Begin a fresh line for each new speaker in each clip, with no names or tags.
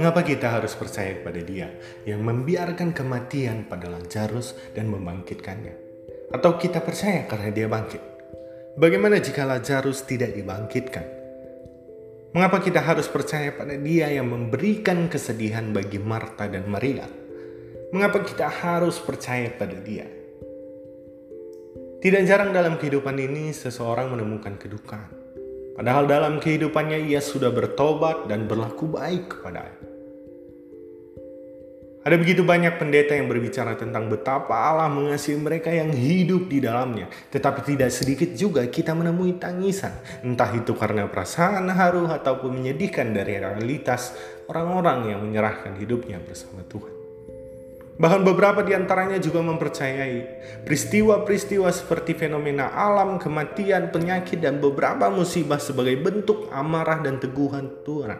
Mengapa kita harus percaya kepada Dia yang membiarkan kematian pada Lazarus dan membangkitkannya? Atau kita percaya karena Dia bangkit? Bagaimana jika Lazarus tidak dibangkitkan? Mengapa kita harus percaya pada Dia yang memberikan kesedihan bagi Marta dan Maria? Mengapa kita harus percaya pada Dia? Tidak jarang dalam kehidupan ini seseorang menemukan kedukaan. Padahal dalam kehidupannya ia sudah bertobat dan berlaku baik kepada ada begitu banyak pendeta yang berbicara tentang betapa Allah mengasihi mereka yang hidup di dalamnya. Tetapi tidak sedikit juga kita menemui tangisan. Entah itu karena perasaan haru ataupun menyedihkan dari realitas orang-orang yang menyerahkan hidupnya bersama Tuhan. Bahkan beberapa di antaranya juga mempercayai peristiwa-peristiwa seperti fenomena alam, kematian, penyakit, dan beberapa musibah sebagai bentuk amarah dan teguhan Tuhan.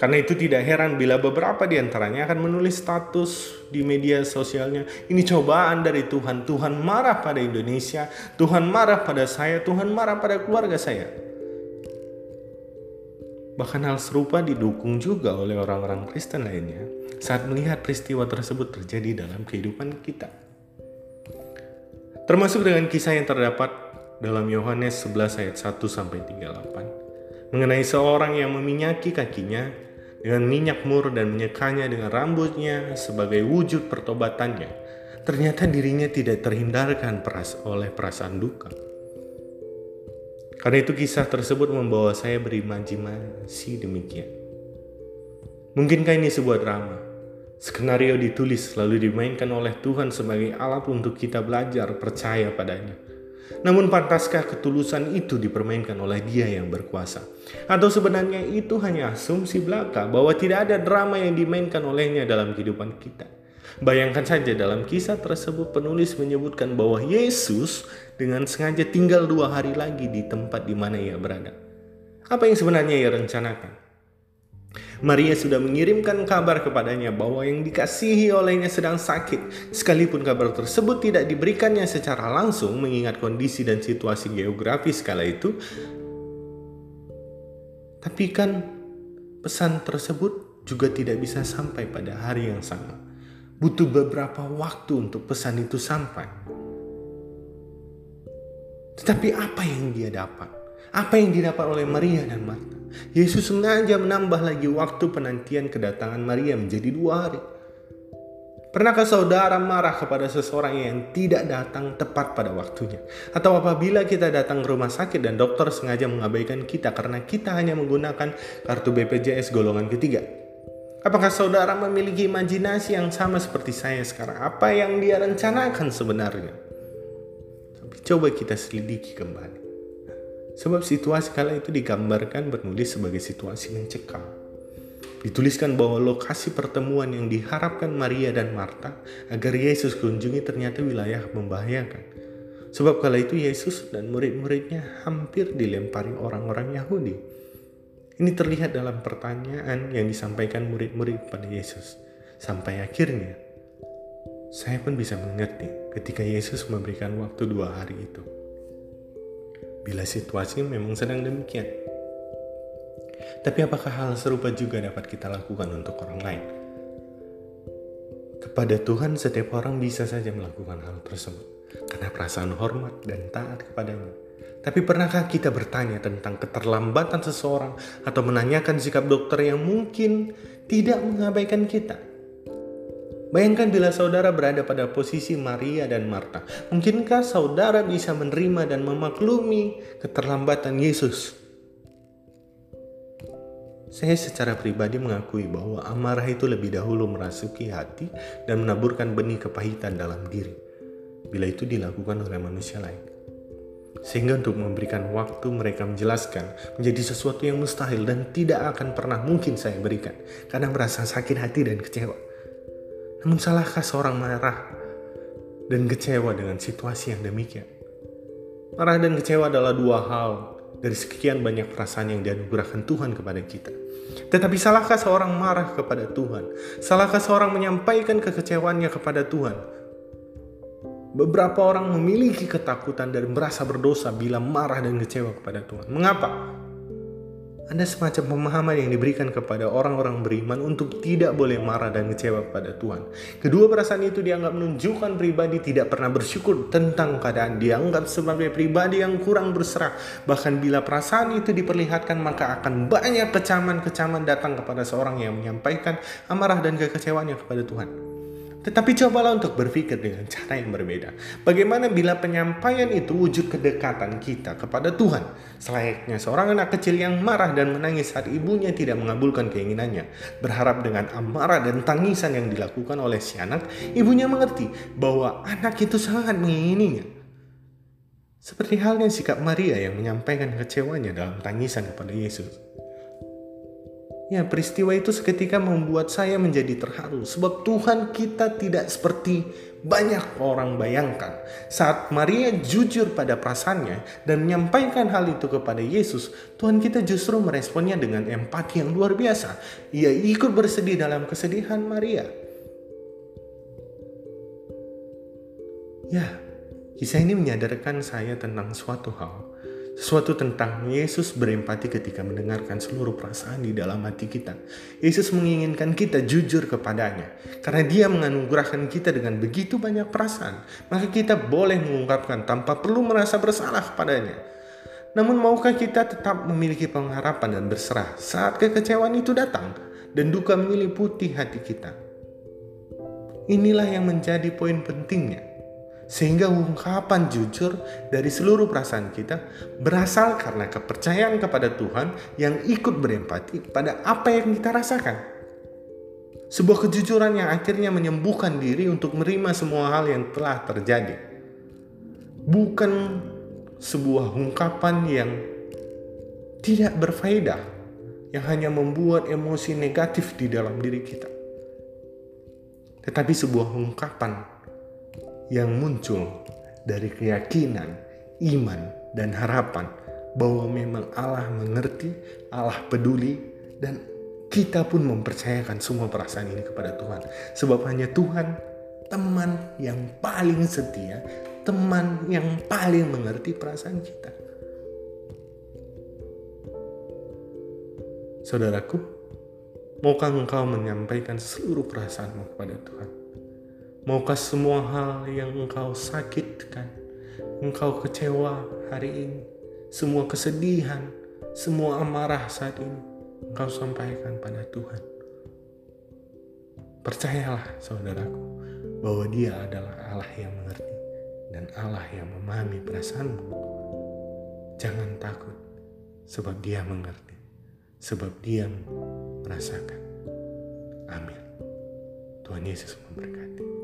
Karena itu tidak heran bila beberapa di antaranya akan menulis status di media sosialnya, ini cobaan dari Tuhan. Tuhan marah pada Indonesia, Tuhan marah pada saya, Tuhan marah pada keluarga saya. Bahkan hal serupa didukung juga oleh orang-orang Kristen lainnya saat melihat peristiwa tersebut terjadi dalam kehidupan kita. Termasuk dengan kisah yang terdapat dalam Yohanes 11 ayat 1 sampai 38 mengenai seorang yang meminyaki kakinya dengan minyak mur dan menyekanya dengan rambutnya sebagai wujud pertobatannya, ternyata dirinya tidak terhindarkan peras oleh perasaan duka. Karena itu kisah tersebut membawa saya berimajinasi demikian. Mungkinkah ini sebuah drama? Skenario ditulis lalu dimainkan oleh Tuhan sebagai alat untuk kita belajar percaya padanya namun pantaskah ketulusan itu dipermainkan oleh dia yang berkuasa? Atau sebenarnya itu hanya asumsi belaka bahwa tidak ada drama yang dimainkan olehnya dalam kehidupan kita? Bayangkan saja dalam kisah tersebut penulis menyebutkan bahwa Yesus dengan sengaja tinggal dua hari lagi di tempat di mana ia berada. Apa yang sebenarnya ia rencanakan? Maria sudah mengirimkan kabar kepadanya bahwa yang dikasihi olehnya sedang sakit, sekalipun kabar tersebut tidak diberikannya secara langsung mengingat kondisi dan situasi geografis kala itu. Tapi kan pesan tersebut juga tidak bisa sampai pada hari yang sama. Butuh beberapa waktu untuk pesan itu sampai. Tetapi apa yang dia dapat? Apa yang didapat oleh Maria dan Marta? Yesus sengaja menambah lagi waktu penantian kedatangan Maria menjadi dua hari. Pernahkah saudara marah kepada seseorang yang tidak datang tepat pada waktunya? Atau apabila kita datang ke rumah sakit dan dokter sengaja mengabaikan kita karena kita hanya menggunakan kartu BPJS golongan ketiga? Apakah saudara memiliki imajinasi yang sama seperti saya sekarang? Apa yang dia rencanakan sebenarnya? Tapi coba kita selidiki kembali. Sebab situasi kala itu digambarkan bernulis sebagai situasi mencekam. Dituliskan bahwa lokasi pertemuan yang diharapkan Maria dan Marta agar Yesus kunjungi ternyata wilayah membahayakan. Sebab kala itu Yesus dan murid-muridnya hampir dilempari orang-orang Yahudi. Ini terlihat dalam pertanyaan yang disampaikan murid-murid pada Yesus. Sampai akhirnya, saya pun bisa mengerti ketika Yesus memberikan waktu dua hari itu bila situasi memang sedang demikian. Tapi apakah hal serupa juga dapat kita lakukan untuk orang lain? Kepada Tuhan setiap orang bisa saja melakukan hal tersebut karena perasaan hormat dan taat kepadanya. Tapi pernahkah kita bertanya tentang keterlambatan seseorang atau menanyakan sikap dokter yang mungkin tidak mengabaikan kita? Bayangkan bila saudara berada pada posisi Maria dan Marta. Mungkinkah saudara bisa menerima dan memaklumi keterlambatan Yesus? Saya secara pribadi mengakui bahwa amarah itu lebih dahulu merasuki hati dan menaburkan benih kepahitan dalam diri. Bila itu dilakukan oleh manusia lain. Sehingga untuk memberikan waktu mereka menjelaskan menjadi sesuatu yang mustahil dan tidak akan pernah mungkin saya berikan. Karena merasa sakit hati dan kecewa. Namun salahkah seorang marah dan kecewa dengan situasi yang demikian? Marah dan kecewa adalah dua hal dari sekian banyak perasaan yang dianugerahkan Tuhan kepada kita. Tetapi salahkah seorang marah kepada Tuhan? Salahkah seorang menyampaikan kekecewaannya kepada Tuhan? Beberapa orang memiliki ketakutan dan merasa berdosa bila marah dan kecewa kepada Tuhan. Mengapa? Ada semacam pemahaman yang diberikan kepada orang-orang beriman untuk tidak boleh marah dan kecewa kepada Tuhan. Kedua perasaan itu dianggap menunjukkan pribadi tidak pernah bersyukur tentang keadaan. Dianggap sebagai pribadi yang kurang berserah. Bahkan bila perasaan itu diperlihatkan maka akan banyak kecaman-kecaman datang kepada seorang yang menyampaikan amarah dan kekecewaannya kepada Tuhan. Tetapi cobalah untuk berpikir dengan cara yang berbeda. Bagaimana bila penyampaian itu wujud kedekatan kita kepada Tuhan? Selayaknya seorang anak kecil yang marah dan menangis saat ibunya tidak mengabulkan keinginannya. Berharap dengan amarah dan tangisan yang dilakukan oleh si anak, ibunya mengerti bahwa anak itu sangat mengingininya. Seperti halnya sikap Maria yang menyampaikan kecewanya dalam tangisan kepada Yesus. Ya, peristiwa itu seketika membuat saya menjadi terharu sebab Tuhan kita tidak seperti banyak orang bayangkan. Saat Maria jujur pada perasaannya dan menyampaikan hal itu kepada Yesus, Tuhan kita justru meresponnya dengan empati yang luar biasa. Ia ikut bersedih dalam kesedihan Maria. Ya, kisah ini menyadarkan saya tentang suatu hal sesuatu tentang Yesus berempati ketika mendengarkan seluruh perasaan di dalam hati kita. Yesus menginginkan kita jujur kepadanya. Karena dia menganugerahkan kita dengan begitu banyak perasaan. Maka kita boleh mengungkapkan tanpa perlu merasa bersalah kepadanya. Namun maukah kita tetap memiliki pengharapan dan berserah saat kekecewaan itu datang dan duka menyeliputi hati kita? Inilah yang menjadi poin pentingnya sehingga ungkapan jujur dari seluruh perasaan kita berasal karena kepercayaan kepada Tuhan yang ikut berempati pada apa yang kita rasakan. Sebuah kejujuran yang akhirnya menyembuhkan diri untuk menerima semua hal yang telah terjadi. Bukan sebuah ungkapan yang tidak berfaedah, yang hanya membuat emosi negatif di dalam diri kita. Tetapi sebuah ungkapan yang muncul dari keyakinan, iman, dan harapan bahwa memang Allah mengerti, Allah peduli, dan kita pun mempercayakan semua perasaan ini kepada Tuhan. Sebab hanya Tuhan teman yang paling setia, teman yang paling mengerti perasaan kita. Saudaraku, maukah engkau menyampaikan seluruh perasaanmu kepada Tuhan? Maukah semua hal yang engkau sakitkan, engkau kecewa hari ini, semua kesedihan, semua amarah saat ini, engkau sampaikan pada Tuhan. Percayalah saudaraku, bahwa dia adalah Allah yang mengerti dan Allah yang memahami perasaanmu. Jangan takut, sebab dia mengerti, sebab dia merasakan. Amin. Tuhan Yesus memberkati.